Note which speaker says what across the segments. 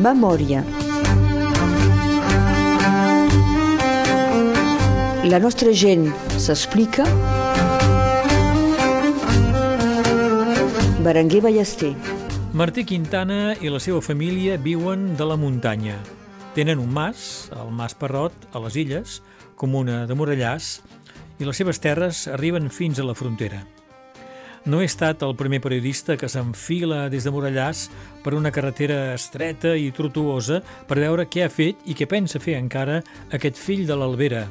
Speaker 1: Memòria. La nostra gent s'explica. Berenguer Ballester.
Speaker 2: Martí Quintana i la seva família viuen de la muntanya. Tenen un mas, el Mas Parrot, a les Illes, comuna de Morellàs, i les seves terres arriben fins a la frontera. No he estat el primer periodista que s'enfila des de Morellàs per una carretera estreta i tortuosa per veure què ha fet i què pensa fer encara aquest fill de l'Albera.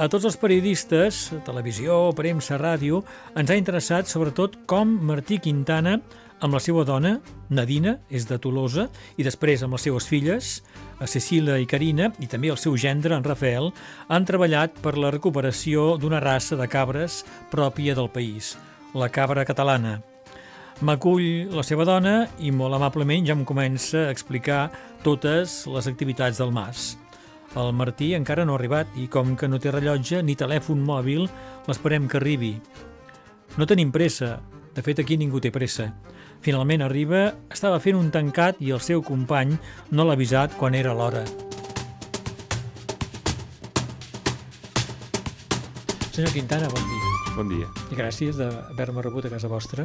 Speaker 2: A tots els periodistes, televisió, premsa, ràdio, ens ha interessat sobretot com Martí Quintana, amb la seva dona, Nadina, és de Tolosa, i després amb les seves filles, a Cecília i Carina, i també el seu gendre, en Rafael, han treballat per la recuperació d'una raça de cabres pròpia del país, la cabra catalana. M'acull la seva dona i molt amablement ja em comença a explicar totes les activitats del mas. El Martí encara no ha arribat i com que no té rellotge ni telèfon mòbil, l'esperem que arribi. No tenim pressa, de fet aquí ningú té pressa. Finalment arriba, estava fent un tancat i el seu company no l'ha avisat quan era l'hora. Senyor Quintana, bon dia.
Speaker 3: Bon dia.
Speaker 2: I gràcies d'haver-me rebut a casa vostra.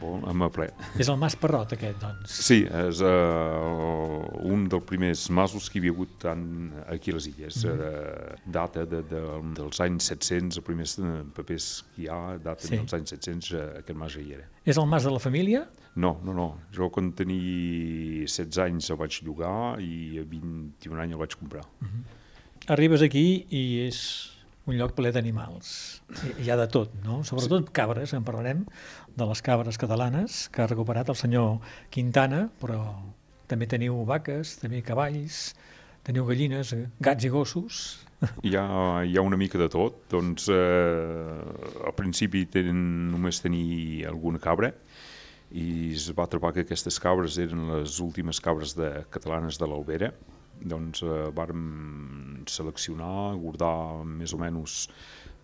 Speaker 3: Bon, amb ple.
Speaker 2: És el Mas Parrot, aquest, doncs.
Speaker 3: Sí, és uh, un dels primers masos que hi havia hagut tant aquí a les illes. Mm -hmm. uh, data de, de, dels anys 700, els primers papers que hi ha, data sí. dels anys 700, uh, aquest mas hi era.
Speaker 2: És el mas de la família?
Speaker 3: No, no, no. Jo quan tenia 16 anys el vaig llogar i a 21 anys el vaig comprar. Mm
Speaker 2: -hmm. Arribes aquí i és un lloc ple d'animals. Hi ha de tot, no? Sobretot cabres, en parlarem, de les cabres catalanes que ha recuperat el senyor Quintana, però també teniu vaques, també cavalls, teniu gallines, gats i gossos...
Speaker 3: Hi ha, hi ha una mica de tot. Doncs eh, al principi ten, només tenir alguna cabra i es va trobar que aquestes cabres eren les últimes cabres de, catalanes de l'Albera doncs eh, vàrem seleccionar, guardar més o menys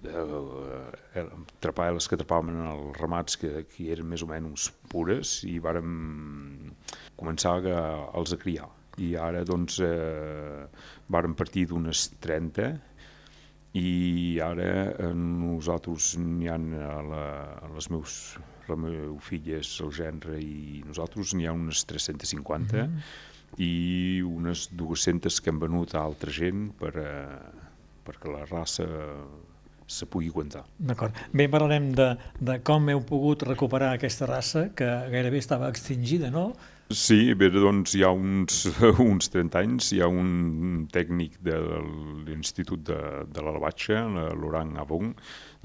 Speaker 3: eh, trapar les que atrapaven els ramats que, que eren més o menys pures i vàrem començar a, els a criar. I ara doncs eh, vàrem partir d'unes 30 i ara eh, nosaltres n'hi ha a, la, a les meus la meva filla és el gendre i nosaltres n'hi ha unes 350 mm -hmm. I unes 200 que hem venut a altra gent per, eh, perquè la raça se pugui aguantar.
Speaker 2: D'acord. Bé, parlarem de, de com heu pogut recuperar aquesta raça que gairebé estava extingida, no?
Speaker 3: Sí, bé, doncs hi ha uns, uns 30 anys, hi ha un tècnic de l'Institut de, de l'Alabatxa, l'Oran Abong,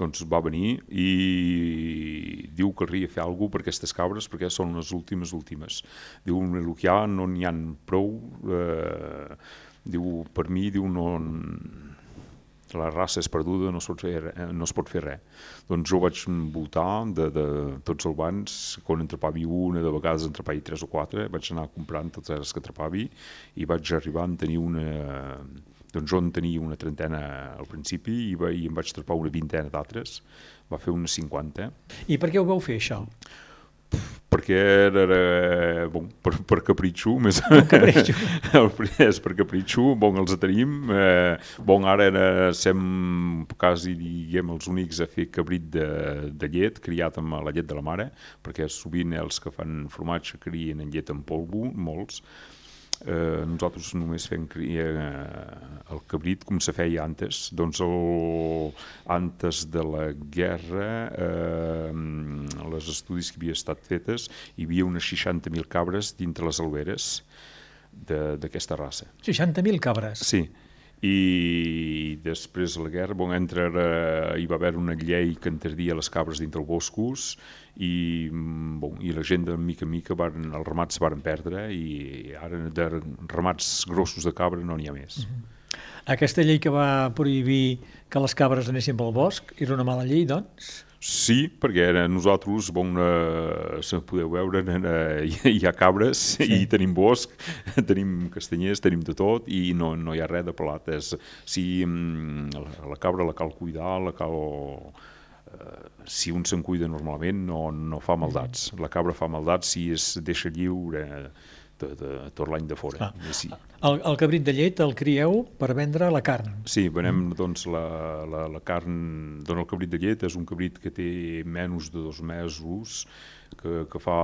Speaker 3: doncs va venir i diu que ria fer alguna per aquestes cabres perquè són les últimes últimes. Diu, hi ha no n'hi ha prou, eh, diu, per mi, diu, no, la raça és perduda, no es pot fer, no es pot fer res. Doncs jo vaig voltar de, de tots els bans, quan atrapavi una, de vegades atrapavi tres o quatre, vaig anar comprant totes les que atrapavi i vaig arribar a tenir una... Doncs jo en tenia una trentena al principi i, va, i em vaig atrapar una vintena d'altres, va fer unes 50.
Speaker 2: I per què ho vau fer, això?
Speaker 3: Perquè era, bon, per, per capritxo, més
Speaker 2: capritxo.
Speaker 3: és per capritxo, bon, els tenim, eh, bon, ara era, sem quasi, diguem, els únics a fer cabrit de, de llet, criat amb la llet de la mare, perquè sovint els que fan formatge crien en llet en polvo, molts, eh, nosaltres només fem criar eh, el cabrit com se feia antes. Doncs el, antes de la guerra, eh, les estudis que havia estat fetes, hi havia unes 60.000 cabres dintre les alberes d'aquesta raça.
Speaker 2: 60.000 cabres?
Speaker 3: Sí i després de la guerra bon, entre, uh, hi va haver una llei que enterdia les cabres dintre els boscos i, mm, bon, i la gent de mica en mica van, els ramats varen perdre i ara de ramats grossos de cabra no n'hi ha més. Uh
Speaker 2: -huh. Aquesta llei que va prohibir que les cabres anessin pel bosc era una mala llei, doncs?
Speaker 3: Sí, perquè nosaltres, bon, eh, se podeu veure, eh, hi ha cabres sí. i tenim bosc, tenim castanyers, tenim de tot i no, no hi ha res de pelat. És, si mm, la, la cabra la cal cuidar, la cal... Eh, si un se'n cuida normalment no, no fa maldats. La cabra fa maldats si es deixa lliure de, de, tot l'any de fora.
Speaker 2: Ah.
Speaker 3: Sí.
Speaker 2: El, el cabrit de llet el crieu per vendre la carn.
Speaker 3: Sí, venem doncs, la, la, la carn, dona el cabrit de llet, és un cabrit que té menys de dos mesos, que, que fa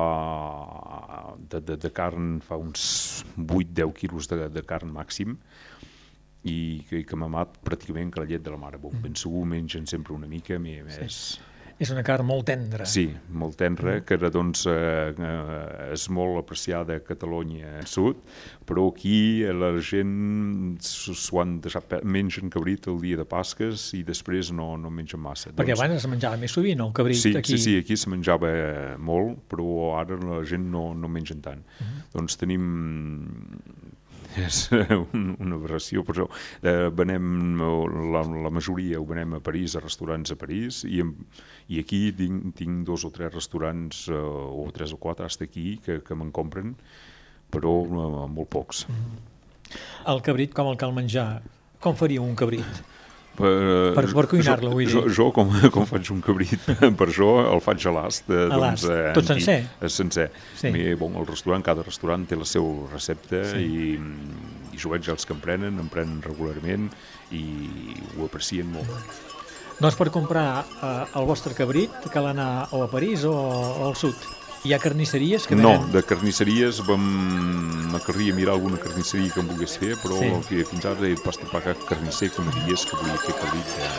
Speaker 3: de, de, de carn fa uns 8-10 quilos de, de carn màxim i que, que m'ha amat pràcticament que la llet de la mare. Bon, ben segur mengen sempre una mica, més...
Speaker 2: És una carn molt tendra.
Speaker 3: Sí, molt tenra, que era, doncs, eh, eh, és molt apreciada a Catalunya Sud, però aquí la gent s'ho han deixat, mengen cabrit el dia de Pasques i després no, no mengen massa.
Speaker 2: Perquè
Speaker 3: doncs,
Speaker 2: abans es menjava més sovint el cabrit
Speaker 3: sí,
Speaker 2: aquí.
Speaker 3: sí, sí, aquí se menjava molt, però ara la gent no, no mengen tant.
Speaker 2: Mhm.
Speaker 3: Doncs tenim és un, una aberració, però eh, venem, la, la majoria ho venem a París, a restaurants a París, i, em, i aquí tinc, tinc dos o tres restaurants, eh, o tres o quatre, hasta aquí, que, que me'n compren, però eh, molt pocs.
Speaker 2: El cabrit, com el cal menjar? Com faria un cabrit?
Speaker 3: Per,
Speaker 2: Per- per cuinar-lo, vull dir.
Speaker 3: Jo, jo com, com faig un cabrit, per això el faig a l'ast. eh,
Speaker 2: A
Speaker 3: doncs,
Speaker 2: l'ast,
Speaker 3: eh,
Speaker 2: tot sencer?
Speaker 3: eh, Sencer.
Speaker 2: Sí.
Speaker 3: Sí. bon, el restaurant, cada restaurant té la seva recepta
Speaker 2: Sí.
Speaker 3: i, i jo veig els que em prenen, em prenen regularment i ho aprecien molt.
Speaker 2: Doncs per comprar eh, el vostre cabrit cal anar o a París o, o al sud. Hi ha carnisseries que
Speaker 3: No,
Speaker 2: venen...
Speaker 3: de carnisseries vam... m'acarria mirar alguna carnisseria que em volgués fer, però
Speaker 2: Sí.
Speaker 3: fins ara he pas trobar cap carnisser que me digués que volia fer cabrit de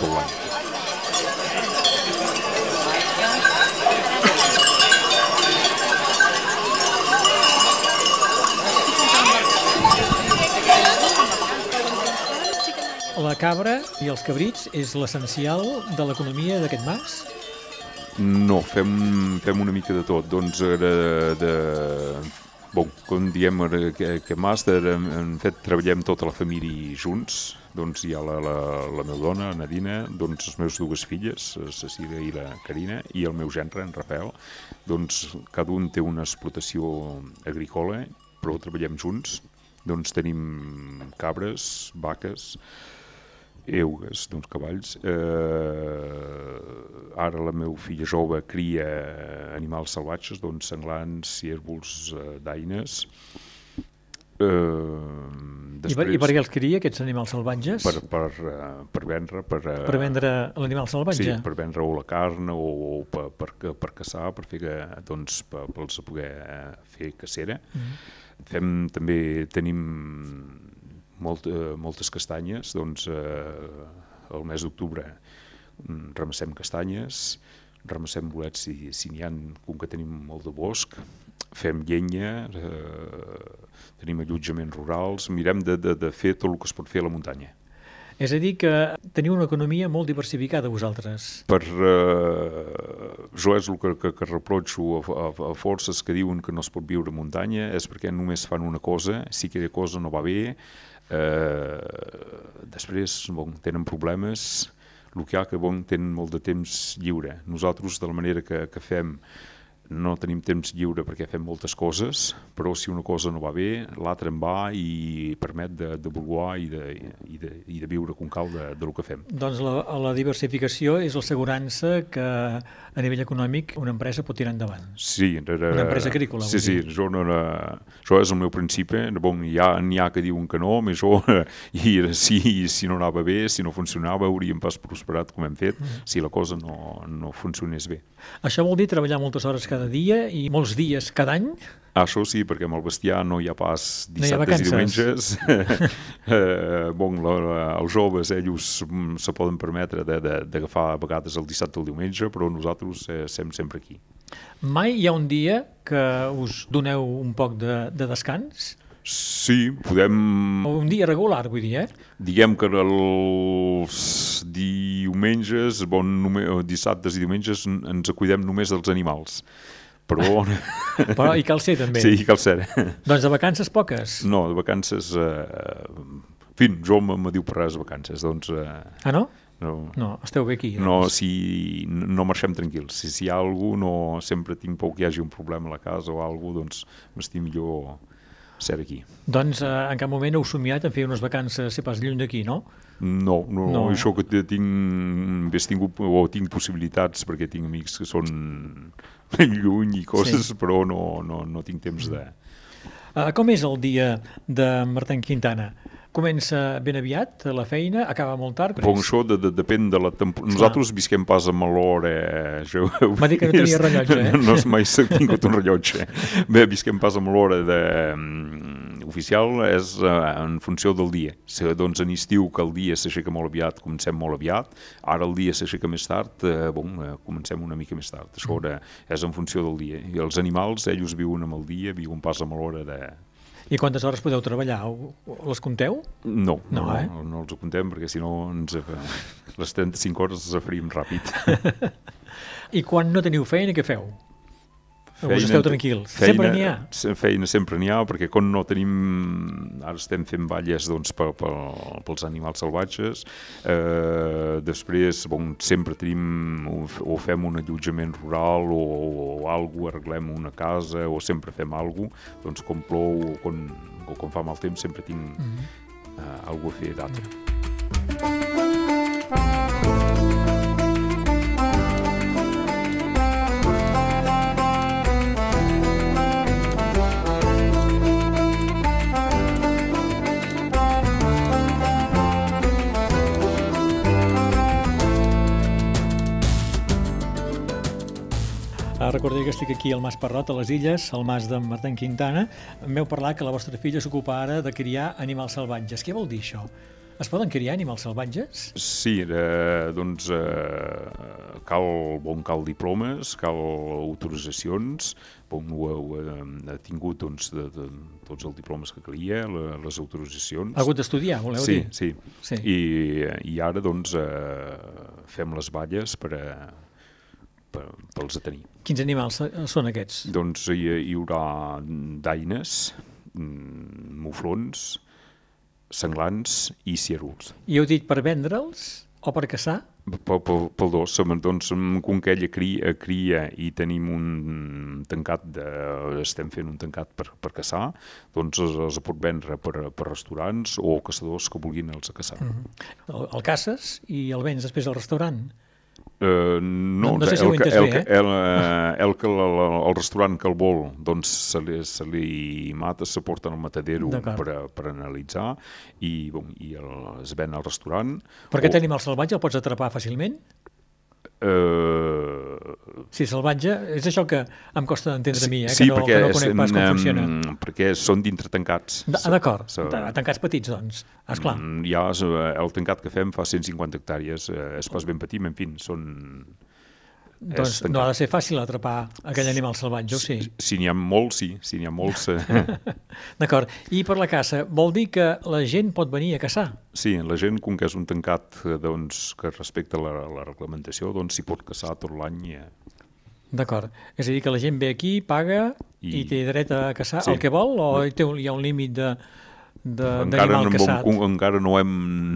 Speaker 3: tot l'any.
Speaker 2: La cabra i els cabrits és l'essencial de l'economia d'aquest mas?
Speaker 3: No, fem, fem una mica de tot. Doncs eh, de, de, bon, com diem ara que, que màster, en, en fet treballem tota la família junts. Doncs hi ha la, la, la meva dona, Nadina, doncs les meves dues filles, la Cecília i la Carina, i el meu gendre, en Rafael. Doncs cada un té una explotació agrícola, però treballem junts. Doncs tenim cabres, vaques, eugues, doncs cavalls. Eh, ara la meva filla jove cria animals salvatges, doncs senglans, ciervols, eh, daines. Eh,
Speaker 2: I, per, I per què els cria, aquests animals salvatges?
Speaker 3: per, per, eh, per vendre, per, eh,
Speaker 2: per vendre l'animal salvatge?
Speaker 3: Sí, per vendre o la carn o, o per, per, per caçar, per fer que, doncs, per, pels poder eh, fer cacera. Mm. Fem, també tenim molt, eh, moltes castanyes, doncs eh, el mes d'octubre mm, ramassem castanyes, ramassem bolets si, si n'hi ha, com que tenim molt de bosc, fem llenya, eh, tenim allotjaments rurals, mirem de, de, de fer tot el que es pot fer a la muntanya.
Speaker 2: És a dir, que teniu una economia molt diversificada vosaltres.
Speaker 3: per eh, jo és el que, que, que reprotxo a, a, a forces que diuen que no es pot viure a muntanya és perquè només fan una cosa, si aquella cosa no va bé, eh, després bon, tenen problemes, el que hi ha que bon, tenen molt de temps lliure. Nosaltres, de la manera que, que fem, no tenim temps lliure perquè fem moltes coses, però si una cosa no va bé, l'altra en va i permet de, de vulguar i de, i, de, i de viure com cal de, de lo que fem.
Speaker 2: Doncs la, la diversificació és l'assegurança que a nivell econòmic una empresa pot tirar endavant.
Speaker 3: Sí, era,
Speaker 2: Una empresa agrícola,
Speaker 3: Sí, sí, jo no era, això és el meu principi. Bon, hi ha, n'hi ha que diuen que no, més jo, i si, si no anava bé, si no funcionava, hauríem pas prosperat com hem fet,
Speaker 2: Mm.
Speaker 3: si la cosa no, no funcionés bé.
Speaker 2: Això vol dir treballar moltes hores cada dia i molts dies cada any?
Speaker 3: Això sí, perquè amb el bestiar no hi ha pas
Speaker 2: No hi ha
Speaker 3: dissabtes i diumenges. eh, bon, la, la, els joves, ells mm, se poden permetre de- de- d'agafar a vegades el dissabte o el diumenge, però nosaltres eh, estem sempre aquí.
Speaker 2: Mai hi ha un dia que us doneu un poc de, de descans?
Speaker 3: Sí, podem
Speaker 2: un dia regular, vull dir, eh?
Speaker 3: Diguem que els diumenges, bon, només, dissabtes i diumenges ens cuidem només dels animals. Però
Speaker 2: Però hi cal ser, també.
Speaker 3: sí, cal ser.
Speaker 2: Doncs de vacances poques.
Speaker 3: No, de vacances... Eh, en fi, jo me, me diu per res vacances, doncs... Eh,
Speaker 2: Ah, no?
Speaker 3: no,
Speaker 2: No, esteu bé aquí.
Speaker 3: no,
Speaker 2: Doncs.
Speaker 3: si no marxem tranquils. Si, si hi ha algú, no sempre tinc por que hi hagi un problema a la casa o alguna doncs m'estim millor ser aquí.
Speaker 2: doncs eh, en cap moment heu somiat en fer unes vacances, sé pas, lluny d'aquí, no?
Speaker 3: No, no,
Speaker 2: No.
Speaker 3: això que tinc, hauria tingut, o tinc possibilitats perquè tinc amics que són lluny i coses,
Speaker 2: sí.
Speaker 3: però no, no, no tinc temps de,
Speaker 2: Uh, com és el dia de Martín Quintana? Comença ben aviat la feina, acaba molt tard?
Speaker 3: Bon, això de, de, depèn de la temporada. Nosaltres visquem pas amb l'hora... Eh,
Speaker 2: M'ha dit que no tenia rellotge, eh?
Speaker 3: No, no mai s'ha tingut un rellotge. Bé, visquem pas amb l'hora de... Um, oficial és uh, en funció del dia. Si, doncs en estiu que el dia s'aixeca molt aviat, comencem molt aviat. Ara el dia s'aixeca més tard, uh, bon, uh, comencem una mica més tard. Això ara és en funció del dia. I els animals, ells viuen amb el dia, viuen pas amb l'hora de,
Speaker 2: i quantes hores podeu treballar? Les compteu?
Speaker 3: No, no,
Speaker 2: no, eh?
Speaker 3: no, no els comptem perquè si no ens, les 35 hores les afarim ràpid.
Speaker 2: I quan no teniu feina, què feu? Feina, Us esteu tranquils? Feina, sempre n'hi ha?
Speaker 3: Feina sempre n'hi ha, perquè quan no tenim... Ara estem fent balles doncs, per, per, pels animals salvatges. Eh, després, bon, sempre tenim... O, o fem un allotjament rural o, o, o alguna arreglem una casa o sempre fem alguna cosa. Doncs quan plou o quan, o quan fa mal temps sempre tinc mm -hmm. eh, alguna a fer d'altre. Mm -hmm.
Speaker 2: Recordeu que estic aquí al Mas Parrot, a les Illes, al Mas de Martín Quintana. Em veu parlar que la vostra filla s'ocupa ara de criar animals salvatges. Què vol dir això? Es poden criar animals salvatges?
Speaker 3: Sí, eh, doncs eh, cal, bon, cal diplomes, cal autoritzacions, bon, ho, ho ha tingut doncs, de, de, tots els diplomes que calia, les autoritzacions.
Speaker 2: Ha hagut d'estudiar, voleu
Speaker 3: sí,
Speaker 2: dir?
Speaker 3: Sí, sí. I, I ara doncs eh, fem les balles per a, per, pels a tenir.
Speaker 2: Quins animals són aquests?
Speaker 3: Doncs hi, hi haurà daines, mm, muflons, senglans i ciervols.
Speaker 2: I heu dit per vendre'ls o per caçar?
Speaker 3: Pel, pel, pel dos, doncs, com que ella cria, cria i tenim un tancat, de, estem fent un tancat per, per caçar, doncs es, es pot vendre per, per restaurants o caçadors que vulguin els a caçar. Mm
Speaker 2: -hmm. el, el caces i el vens després al restaurant?
Speaker 3: Uh, no,
Speaker 2: no, no sé si el, ho
Speaker 3: el,
Speaker 2: el,
Speaker 3: bé, eh? el, el, el, el, el, el restaurant que el vol doncs se li, se li mata, se porta al matadero per, per analitzar i, bon, i el, es ven al restaurant.
Speaker 2: Per aquest o... animal salvatge el pots atrapar fàcilment?
Speaker 3: Uh...
Speaker 2: Sí, salvatge, és això que em costa d'entendre
Speaker 3: sí,
Speaker 2: a mi, eh?
Speaker 3: sí,
Speaker 2: que, no,
Speaker 3: perquè
Speaker 2: que no conec pas com um, funciona.
Speaker 3: Perquè són dintre tancats.
Speaker 2: Ah, D'acord, so, tancats petits, doncs, esclar.
Speaker 3: Mm, ja el tancat que fem fa 150 hectàrees, eh, és pas ben petit, en fi, són
Speaker 2: doncs no ha de ser fàcil atrapar aquell animal salvatge, sí?
Speaker 3: Si, n'hi ha molts, sí. Si n'hi ha molts...
Speaker 2: D'acord. I per la caça, vol dir que la gent pot venir a caçar?
Speaker 3: Sí, la gent, com que és un tancat eh, doncs, que respecta la, la reglamentació, doncs s'hi pot caçar tot l'any. Eh.
Speaker 2: D'acord. És a dir, que la gent ve aquí, paga i, i té dret a caçar sí. el que vol o hi, té, hi ha un límit de d'animal
Speaker 3: no,
Speaker 2: caçat.
Speaker 3: encara no hem...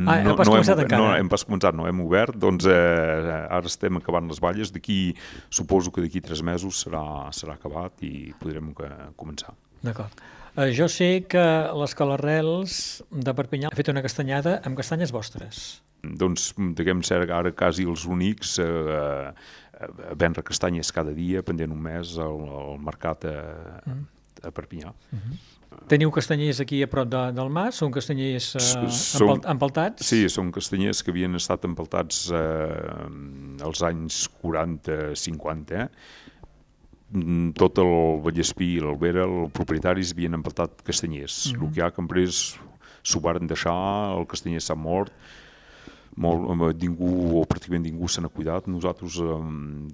Speaker 2: Ah, no, pas no
Speaker 3: hem,
Speaker 2: encara?
Speaker 3: No, hem pas començat, no hem obert, doncs eh, ara estem acabant les valles, d'aquí, suposo que d'aquí tres mesos serà, serà acabat i podrem que, començar.
Speaker 2: D'acord. Eh, jo sé que l'Escola Rels de Perpinyà ha fet una castanyada amb castanyes vostres.
Speaker 3: Doncs, diguem ser ara quasi els únics eh, a vendre castanyes cada dia, pendent un mes al, al mercat a, mm. a Perpinyà. Mm -hmm.
Speaker 2: Teniu castanyers aquí a prop de, del mas? Són castanyers eh, són, empaltats?
Speaker 3: Sí, són castanyers que havien estat empaltats eh, als anys 40-50, eh? Mm, tot el Vallespí i l'Albera, els propietaris havien empaltat castanyers. Mm -hmm. El que hi ha després s'ho varen deixar, el castanyer s'ha mort, molt, ningú, o pràcticament ningú se n'ha cuidat. Nosaltres eh,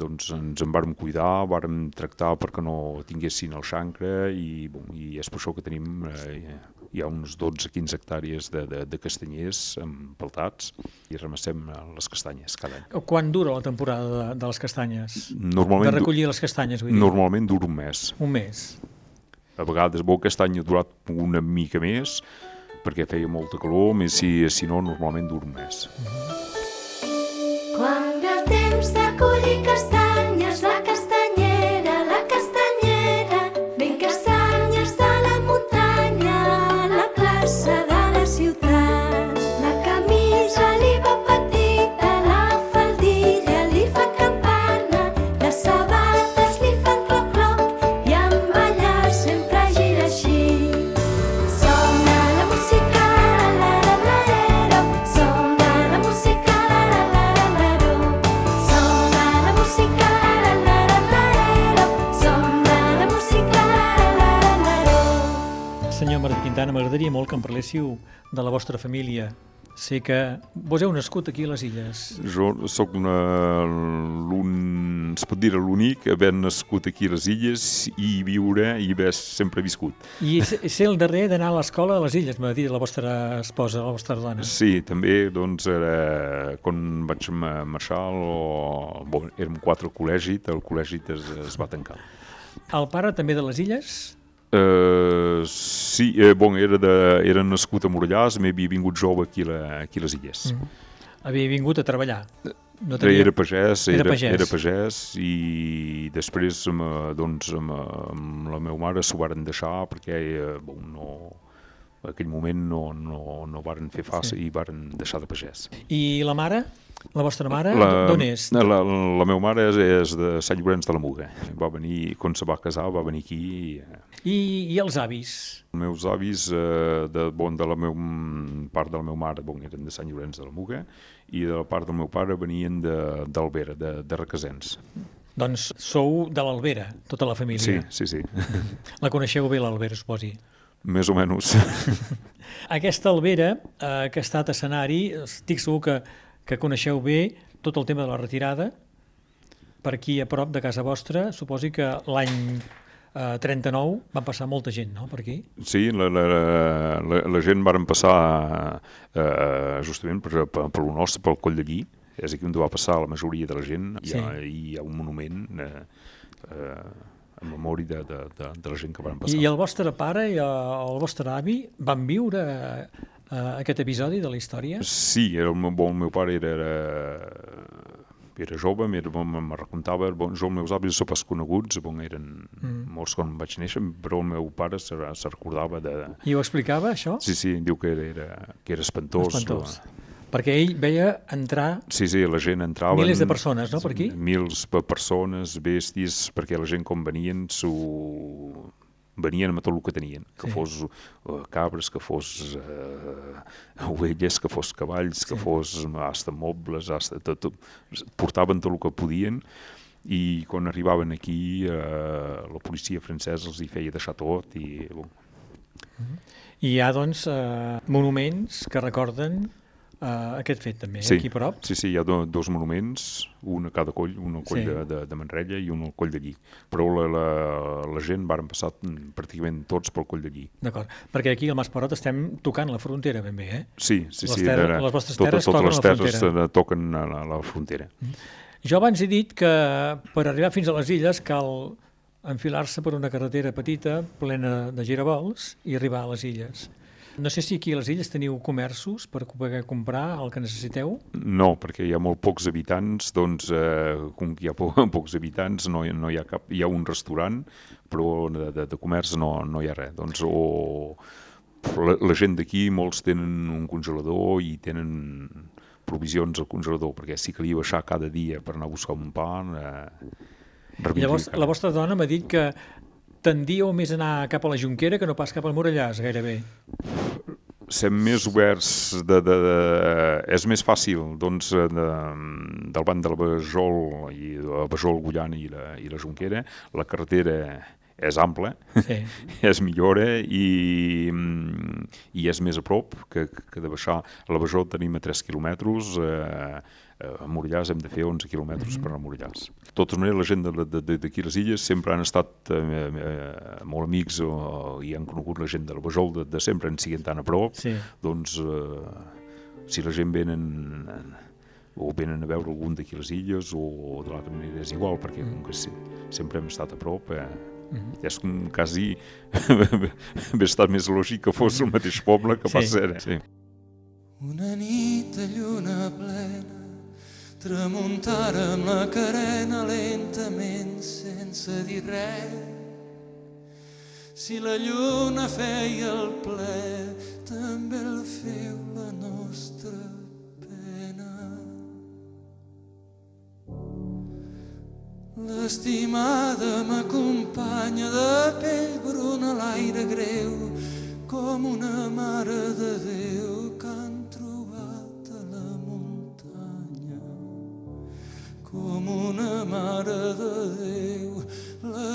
Speaker 3: doncs, ens en vàrem cuidar, vàrem tractar perquè no tinguessin el xancre i, bon, i és per això que tenim eh, hi ha uns 12-15 hectàrees de, de, de castanyers empaltats i remassem les castanyes cada any.
Speaker 2: Quan dura la temporada de, de les castanyes?
Speaker 3: Normalment,
Speaker 2: de recollir les castanyes, vull dir?
Speaker 3: Normalment dura un mes.
Speaker 2: Un mes.
Speaker 3: A vegades, bo, aquest any ha durat una mica més, perquè feia molta calor, més si, si no, normalment dur mes. Quan el temps de collir castanyes,
Speaker 2: Quintana, m'agradaria molt que em parléssiu de la vostra família. Sé que vos heu nascut aquí a les Illes.
Speaker 3: Jo sóc una, l'un, es pot dir l'únic haver nascut aquí a les Illes i viure i haver sempre viscut.
Speaker 2: I ser el darrer d'anar a l'escola a les Illes, m'ha dit la vostra esposa, la vostra dona.
Speaker 3: Sí, també, doncs, era, quan vaig ma- marxar, o, bon, érem quatre al col·legi, el col·legi es, es va tancar.
Speaker 2: El pare també de les Illes?
Speaker 3: Uh, sí, eh, bon, era, de, era nascut a Morellàs, m'havia vingut jove aquí, la, aquí a les Illes. Mm.
Speaker 2: Havia vingut a treballar. No
Speaker 3: Era, era pagès,
Speaker 2: Era
Speaker 3: era,
Speaker 2: pagès.
Speaker 3: era pagès i després amb, eh, doncs, amb, amb la meva mare s'ho varen deixar perquè eh, bon, no, en aquell moment no, no, no varen fer fàcil sí. i varen deixar de pagès.
Speaker 2: I la mare? La vostra mare? D'on és?
Speaker 3: La, la meva mare és, és de Sant Llorenç de la Muga. Va venir, quan se va casar, va venir aquí. i, eh,
Speaker 2: I, I els avis?
Speaker 3: Els meus avis, eh, de, bon, de la meu, part de la meva mare, bon, eren de Sant Llorenç de la Muga, i de la part del meu pare venien d'Albera, de, de, de Requesens.
Speaker 2: Doncs sou de l'Albera, tota la
Speaker 3: Sí,
Speaker 2: família.
Speaker 3: sí, sí.
Speaker 2: La coneixeu bé, l'Albera, suposi.
Speaker 3: Més o menys.
Speaker 2: Aquesta Alvera, eh, que ha estat escenari, estic segur que, que coneixeu bé tot el tema de la retirada, per aquí a prop de casa vostra, suposi que l'any eh, 39 va passar molta gent, no?, per aquí.
Speaker 3: Sí, la, la, la, la gent varen passar eh, justament per, per, per lo nostre, pel Coll de Lli, és aquí on va passar la majoria de la gent, hi ha, hi ha un monument eh, eh, en memòria de, de, de, de la gent que van passar.
Speaker 2: I el vostre pare i el vostre avi van viure eh, aquest episodi de la història?
Speaker 3: Sí, era el meu, bon, el meu pare era, era, era jove, era, me recontava, bon, jo els meus avis són pas coneguts, bon, eren mm. molts quan vaig néixer, però el meu pare se, se recordava de...
Speaker 2: I ho explicava, això?
Speaker 3: Sí, sí, diu que era, era, que era espantós.
Speaker 2: Espantós. Perquè ell veia entrar
Speaker 3: Sí, sí, la gent entrava...
Speaker 2: Milers de persones, no, per aquí?
Speaker 3: Mils de persones, bèsties, perquè la gent com venien s'ho venien amb tot el que tenien, que
Speaker 2: Sí.
Speaker 3: fos uh, cabres, que fos uh, ovelles, que fos cavalls, que
Speaker 2: Sí.
Speaker 3: fos hasta mobles, hasta tot, tot, portaven tot el que podien i quan arribaven aquí uh, la policia francesa els hi feia deixar tot i bon,
Speaker 2: I hi ha, doncs, eh, monuments que recorden eh, aquest fet, també,
Speaker 3: Sí.
Speaker 2: aquí a prop.
Speaker 3: Sí, sí, hi ha do, dos monuments, un a cada coll, un al coll
Speaker 2: Sí.
Speaker 3: de, de, de Manrella i un al coll de Lli. Però la, la, la gent varen passar mm, pràcticament tots pel coll de Lli.
Speaker 2: D'acord, perquè aquí al Masperot estem tocant la frontera ben bé, eh?
Speaker 3: Sí, sí,
Speaker 2: Les
Speaker 3: sí.
Speaker 2: terres-
Speaker 3: era-
Speaker 2: les vostres
Speaker 3: totes,
Speaker 2: terres
Speaker 3: totes
Speaker 2: toquen
Speaker 3: les
Speaker 2: la
Speaker 3: terres
Speaker 2: frontera.
Speaker 3: eh, toquen a la, la frontera.
Speaker 2: Jo abans he dit que per arribar fins a les illes cal enfilar-se per una carretera petita, plena de giravolts, i arribar a les illes. No sé si aquí a les illes teniu comerços per poder comprar el que necessiteu.
Speaker 3: No, perquè hi ha molt pocs habitants, doncs, eh, com que hi ha po pocs habitants, no, no hi ha cap... Hi ha un restaurant, però de, de, de comerç no, no hi ha res. Doncs, o la, la gent d'aquí, molts tenen un congelador i tenen provisions al congelador, perquè que li baixar cada dia per anar a buscar un pa... Eh,
Speaker 2: llavors la vostra dona m'ha dit que tendíeu més a anar cap a la Junquera que no pas cap al Morellàs, gairebé.
Speaker 3: ser més oberts, de, de, de, és més fàcil doncs, de, del banc del Besol i de Besol, Gullana i la, i la Junquera, la carretera és ampla,
Speaker 2: Sí.
Speaker 3: és millora i, mm, i és més a prop que, que de baixar. A la Besol tenim a 3 quilòmetres, eh, a Morellàs hem de fer 11 quilòmetres per anar a Morellàs. De totes maneres, la gent de- de- de- d'aquí les illes sempre han estat eh, eh, molt amics o, i han conegut la gent de la Besol de, de sempre, en siguin tan a prop,
Speaker 2: Sí.
Speaker 3: doncs eh, si la gent venen o venen a veure algun d'aquí les illes o de l'altra manera és igual perquè com que se- sempre hem estat a prop eh, és com quasi hauria estat més lògic que fos el mateix poble que
Speaker 2: Sí.
Speaker 3: pas era sí.
Speaker 4: Una nit de lluna plena tramuntarem la carena lentament sense dir res. Si la lluna feia el ple, també el feu la nostra pena. L'estimada m'acompanya de pell bruna l'aire greu com una mare de Déu que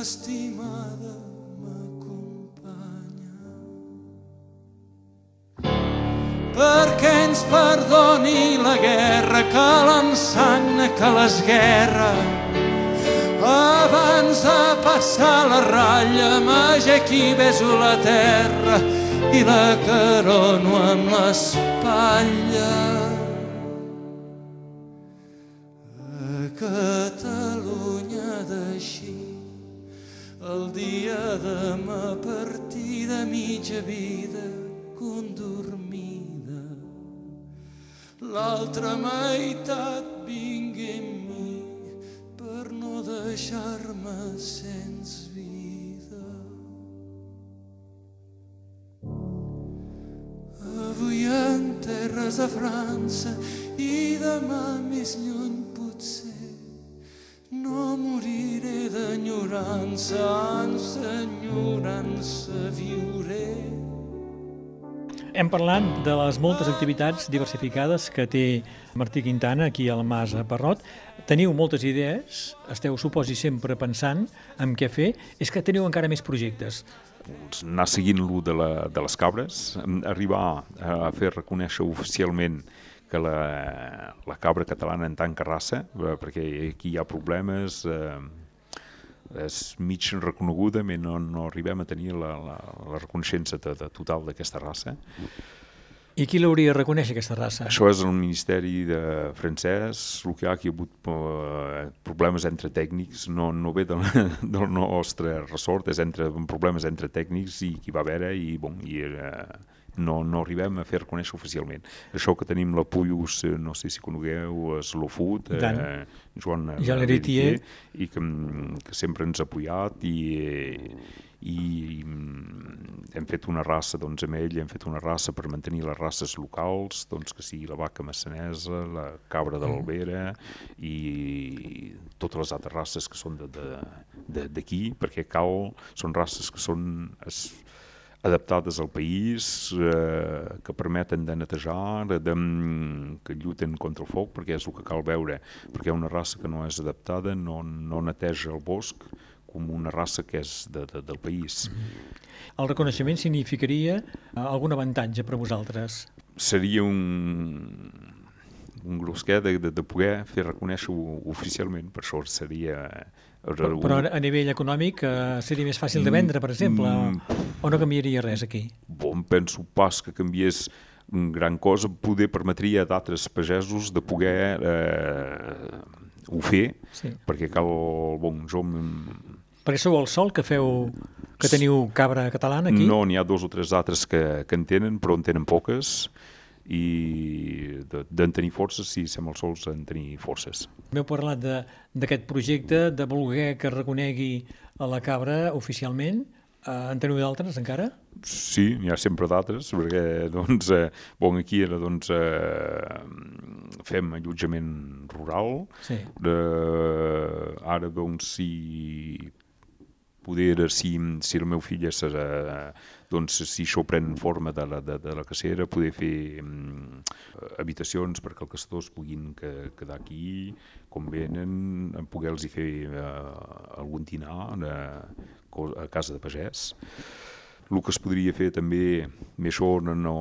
Speaker 4: estimada m'acompanya. Perquè ens perdoni la guerra que l'ensagna que les guerra, abans de passar la ratlla m'ajequi i beso la terra i la carono amb l'espatlla. L'altra meitat vingui amb mi per no deixar-me sense vida avui en terres de França i demà més lluny potser no moriré d'enyorança, ans d'enyorança viuré.
Speaker 2: Hem parlat de les moltes activitats diversificades que té Martí Quintana aquí al Mas a Parrot. Teniu moltes idees, esteu, suposi, sempre pensant en què fer. És que teniu encara més projectes.
Speaker 3: Doncs anar seguint lo de, la, de les cabres, arribar a fer reconèixer oficialment que la, la cabra catalana en tant que raça, eh, perquè aquí hi ha problemes, eh, és mig reconeguda, però no, no arribem a tenir la, la, la reconeixença de, de total d'aquesta raça.
Speaker 2: I qui l'hauria de reconèixer, aquesta raça?
Speaker 3: Això és el Ministeri de francès, el que hi ha, aquí ha hagut eh, problemes entre tècnics, no, no ve del, del nostre ressort, és entre, problemes entre tècnics i qui va haver i, bon, i eh, no, no arribem a fer reconèixer oficialment. Això que tenim la Puyus, eh, no sé si conegueu, és l'Ofut, eh, Joan
Speaker 2: Leritier,
Speaker 3: i que, que sempre ens ha apoyat i, i hem fet una raça doncs, amb ell, hem fet una raça per mantenir les races locals, doncs, que sigui la vaca massanesa, la cabra de l'Albera i totes les altres races que són d'aquí, perquè cal, són races que són es, adaptades al país, eh, que permeten de netejar, de, de, que lluiten contra el foc, perquè és el que cal veure, perquè una raça que no és adaptada no, no neteja el bosc com una raça que és de, de, del país.
Speaker 2: El reconeixement significaria eh, algun avantatge per a vosaltres?
Speaker 3: Seria un, un grosquer de, de, de poder fer reconèixer oficialment, per això seria
Speaker 2: però, però a nivell econòmic eh, seria més fàcil de vendre, per exemple, mm, o no canviaria res aquí?
Speaker 3: Bon, penso pas que canviés gran cosa, poder permetria a d'altres pagesos de poder eh, ho fer, sí. perquè cal, bon, jo...
Speaker 2: Perquè sou el sol que feu, que teniu cabra catalana aquí?
Speaker 3: No, n'hi ha dos o tres altres que, que en tenen, però en tenen poques, i d'en tenir forces, sí, som els sols en tenir forces.
Speaker 2: M'heu parlat d'aquest projecte de voler que reconegui a la cabra oficialment. Uh, en teniu d'altres encara?
Speaker 3: Sí, n'hi ha sempre d'altres, perquè doncs, eh, bon, aquí era, doncs, eh, fem allotjament rural.
Speaker 2: Sí.
Speaker 3: Eh, ara, doncs, si poder, si, si el meu fill és, eh, doncs, si això pren forma de la, de, de la cacera, poder fer um, habitacions perquè els caçadors puguin que, quedar aquí, com venen, poder-los fer uh, algun dinar uh, a casa de pagès. El que es podria fer també, més això no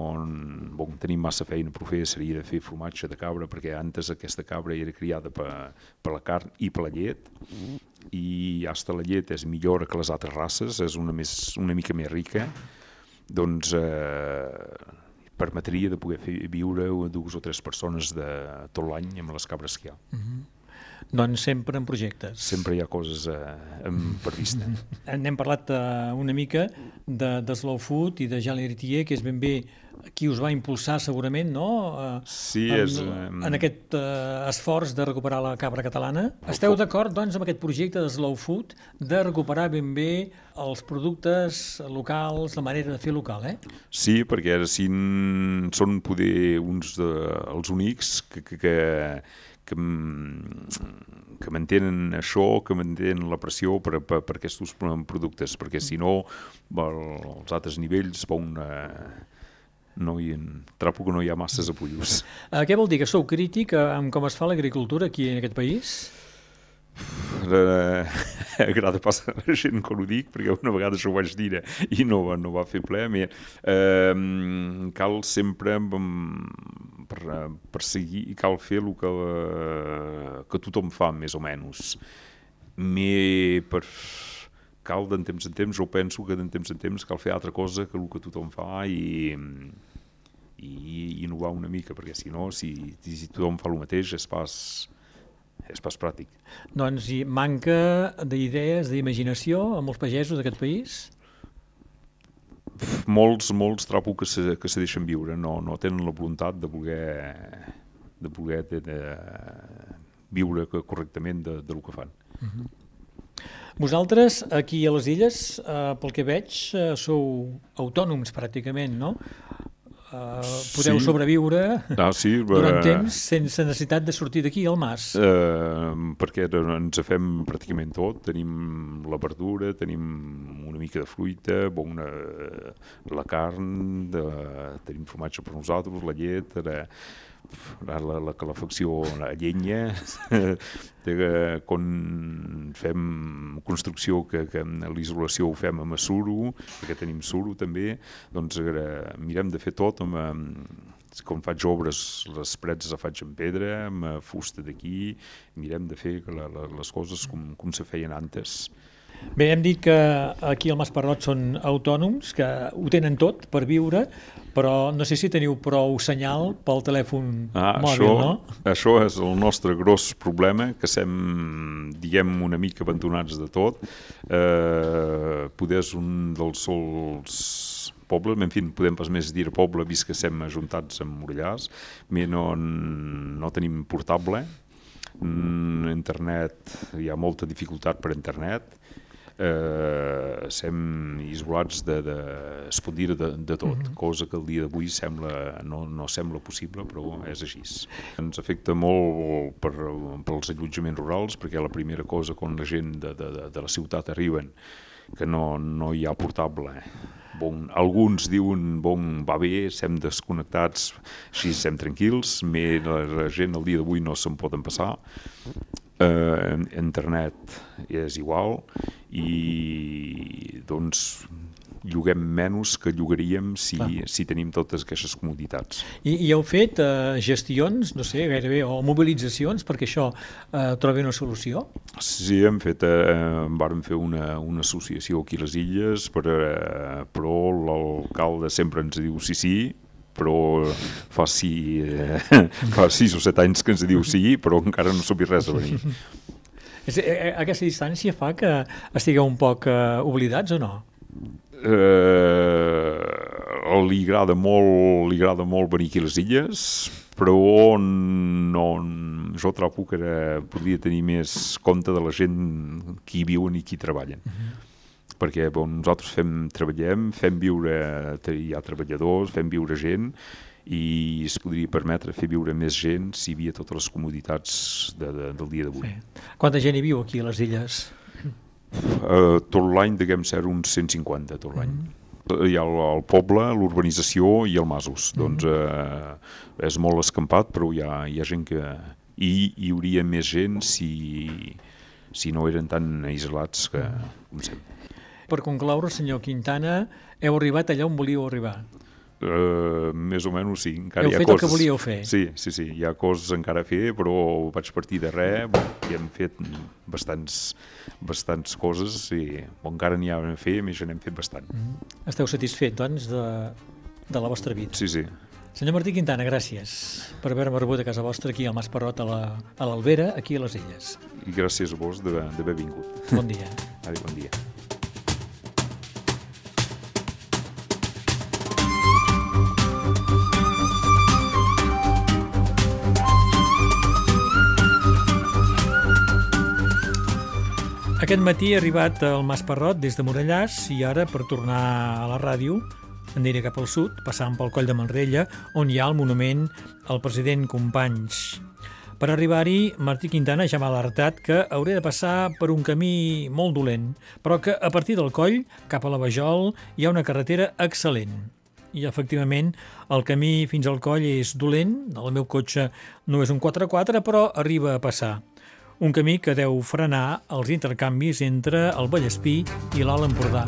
Speaker 3: bon, tenim massa feina per fer, seria de fer formatge de cabra, perquè antes aquesta cabra era criada per, per la carn i per la llet, i hasta la llet és millor que les altres races, és una, més, una mica més rica, doncs eh, permetria de poder fer viure dues o tres persones de tot l'any amb les cabres que hi ha. Mm -hmm.
Speaker 2: Doncs sempre en projectes.
Speaker 3: Sempre hi ha coses eh, per vista.
Speaker 2: N'hem parlat eh, una mica de, de Slow Food i de Jean Leritier, que és ben bé qui us va impulsar segurament, no?
Speaker 3: Eh, sí,
Speaker 2: en,
Speaker 3: és...
Speaker 2: En, en aquest eh, esforç de recuperar la cabra catalana. Esteu d'acord, doncs, amb aquest projecte de Slow Food de recuperar ben bé els productes locals, la manera de fer local, eh?
Speaker 3: Sí, perquè ara sí són poder uns dels únics que, que, que que, que mantenen això, que mantenen la pressió per, per, per aquests productes, perquè si no, els altres nivells bon, eh, no hi, trapo que no hi ha masses apollos.
Speaker 2: Uh, què vol dir, que sou crític amb com es fa l'agricultura aquí en aquest país?
Speaker 3: Agrada pas a la gent quan ho dic, perquè una vegada ho vaig dir i no, no va fer ple. Eh, cal sempre per, perseguir, cal fer el que, que tothom fa, més o menys. Me, per, cal d'en temps en temps, o penso que d'en temps en temps cal fer altra cosa que el que tothom fa i, i innovar una mica, perquè si no, si, si tothom fa el mateix és pas, és pas pràctic.
Speaker 2: Doncs hi manca d'idees, d'imaginació amb els pagesos d'aquest país?
Speaker 3: Molts, molts trobo que se, que se deixen viure, no, no tenen la voluntat de voler, de voler de, de viure correctament de, de lo que fan. Uh -huh.
Speaker 2: Vosaltres, aquí a les illes, eh, pel que veig, eh, sou autònoms pràcticament, no? Uh, podeu sí. sobreviure
Speaker 3: ah, sí,
Speaker 2: durant uh, temps sense necessitat de sortir d'aquí al mas.
Speaker 3: Uh, perquè ens fem pràcticament tot. Tenim la verdura, tenim una mica de fruita, bona, la carn, de, tenim formatge per nosaltres, la llet, de, la, la, la calefacció a llenya, de, quan fem construcció, que, que l'isolació ho fem amb suro, perquè tenim suro també, doncs eh, mirem de fer tot amb, amb com faig obres, les parets les faig amb pedra, amb fusta d'aquí, mirem de fer la, la, les coses com, com se feien antes.
Speaker 2: Bé, hem dit que aquí al Masparrot són autònoms, que ho tenen tot per viure, però no sé si teniu prou senyal pel telèfon ah, mòbil,
Speaker 3: això,
Speaker 2: no?
Speaker 3: Això és el nostre gros problema, que sem, diguem, una mica abandonats de tot. Eh, poder és un dels sols pobles, en fi, podem pas més dir poble, vist que estem ajuntats amb Morellàs, no, no tenim portable, internet, hi ha molta dificultat per internet, eh, sem isolats de, de, es pot dir de, de tot, mm -hmm. cosa que el dia d'avui sembla, no, no sembla possible, però és així. Ens afecta molt per, pels allotjaments rurals, perquè la primera cosa quan la gent de, de, de la ciutat arriben que no, no hi ha portable bon, alguns diuen bon, va bé, estem desconnectats, així estem tranquils, més la gent el dia d'avui no se'n poden passar, eh, internet és igual i doncs lloguem menys que llogaríem si, ah. si tenim totes aquestes comoditats.
Speaker 2: I, i heu fet eh, gestions, no sé, gairebé, o mobilitzacions perquè això eh, trobi una solució?
Speaker 3: Sí, hem fet, eh, vàrem fer una, una associació aquí a les illes, per, eh, però l'alcalde sempre ens diu sí, sí, però fa, sí, eh, fa sis o set anys que ens diu sí, però encara no vist res a venir.
Speaker 2: Eh, eh, aquesta distància fa que estigueu un poc eh, oblidats o no?
Speaker 3: Eh, li agrada molt li agrada molt venir aquí a les illes però no, jo trobo que podria tenir més compte de la gent qui viuen i qui treballen. Uh mhm. -huh perquè bon, nosaltres fem, treballem, fem viure, hi ha treballadors, fem viure gent i es podria permetre fer viure més gent si hi havia totes les comoditats de, de, del dia d'avui. Sí.
Speaker 2: Quanta gent hi viu aquí a les illes?
Speaker 3: Uh, tot l'any, diguem ser uns 150 tot l'any. Mm -hmm hi ha el, el poble, l'urbanització i el Masos. Mm -hmm. Doncs eh, és molt escampat, però hi ha, hi ha gent que... I hi hauria més gent si, si no eren tan isolats que, com sempre.
Speaker 2: Per concloure, senyor Quintana, heu arribat allà on volíeu arribar.
Speaker 3: Uh, més o menys sí. Encara
Speaker 2: Heu
Speaker 3: hi ha
Speaker 2: fet
Speaker 3: coses...
Speaker 2: el que volíeu fer.
Speaker 3: Sí, sí, sí, hi ha coses encara a fer, però vaig partir de res i hem fet bastants, bastants coses i bon, encara n'hi ha a fer, més ja n'hem fet bastant. Mm
Speaker 2: -hmm. Esteu satisfet, doncs, de, de la vostra vida?
Speaker 3: Sí, sí.
Speaker 2: Senyor Martí Quintana, gràcies per haver-me rebut a casa vostra aquí al Mas Parrot, a l'Albera, la, aquí a les Illes.
Speaker 3: I gràcies a vos d'haver vingut.
Speaker 2: Bon dia.
Speaker 3: Adéu, bon dia.
Speaker 2: Aquest matí he arribat al Mas Parrot des de Morellàs i ara, per tornar a la ràdio, aniré cap al sud, passant pel coll de Manrella, on hi ha el monument al president Companys. Per arribar-hi, Martí Quintana ja m'ha alertat que hauré de passar per un camí molt dolent, però que a partir del coll, cap a la Vajol, hi ha una carretera excel·lent. I efectivament, el camí fins al coll és dolent, el meu cotxe no és un 4x4, però arriba a passar. Un camí que deu frenar els intercanvis entre el Vallespí i l'Alt Empordà.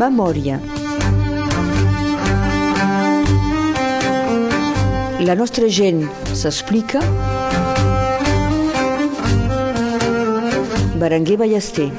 Speaker 1: Memòria. La nostra gent s'explica. Berenguer Ballester.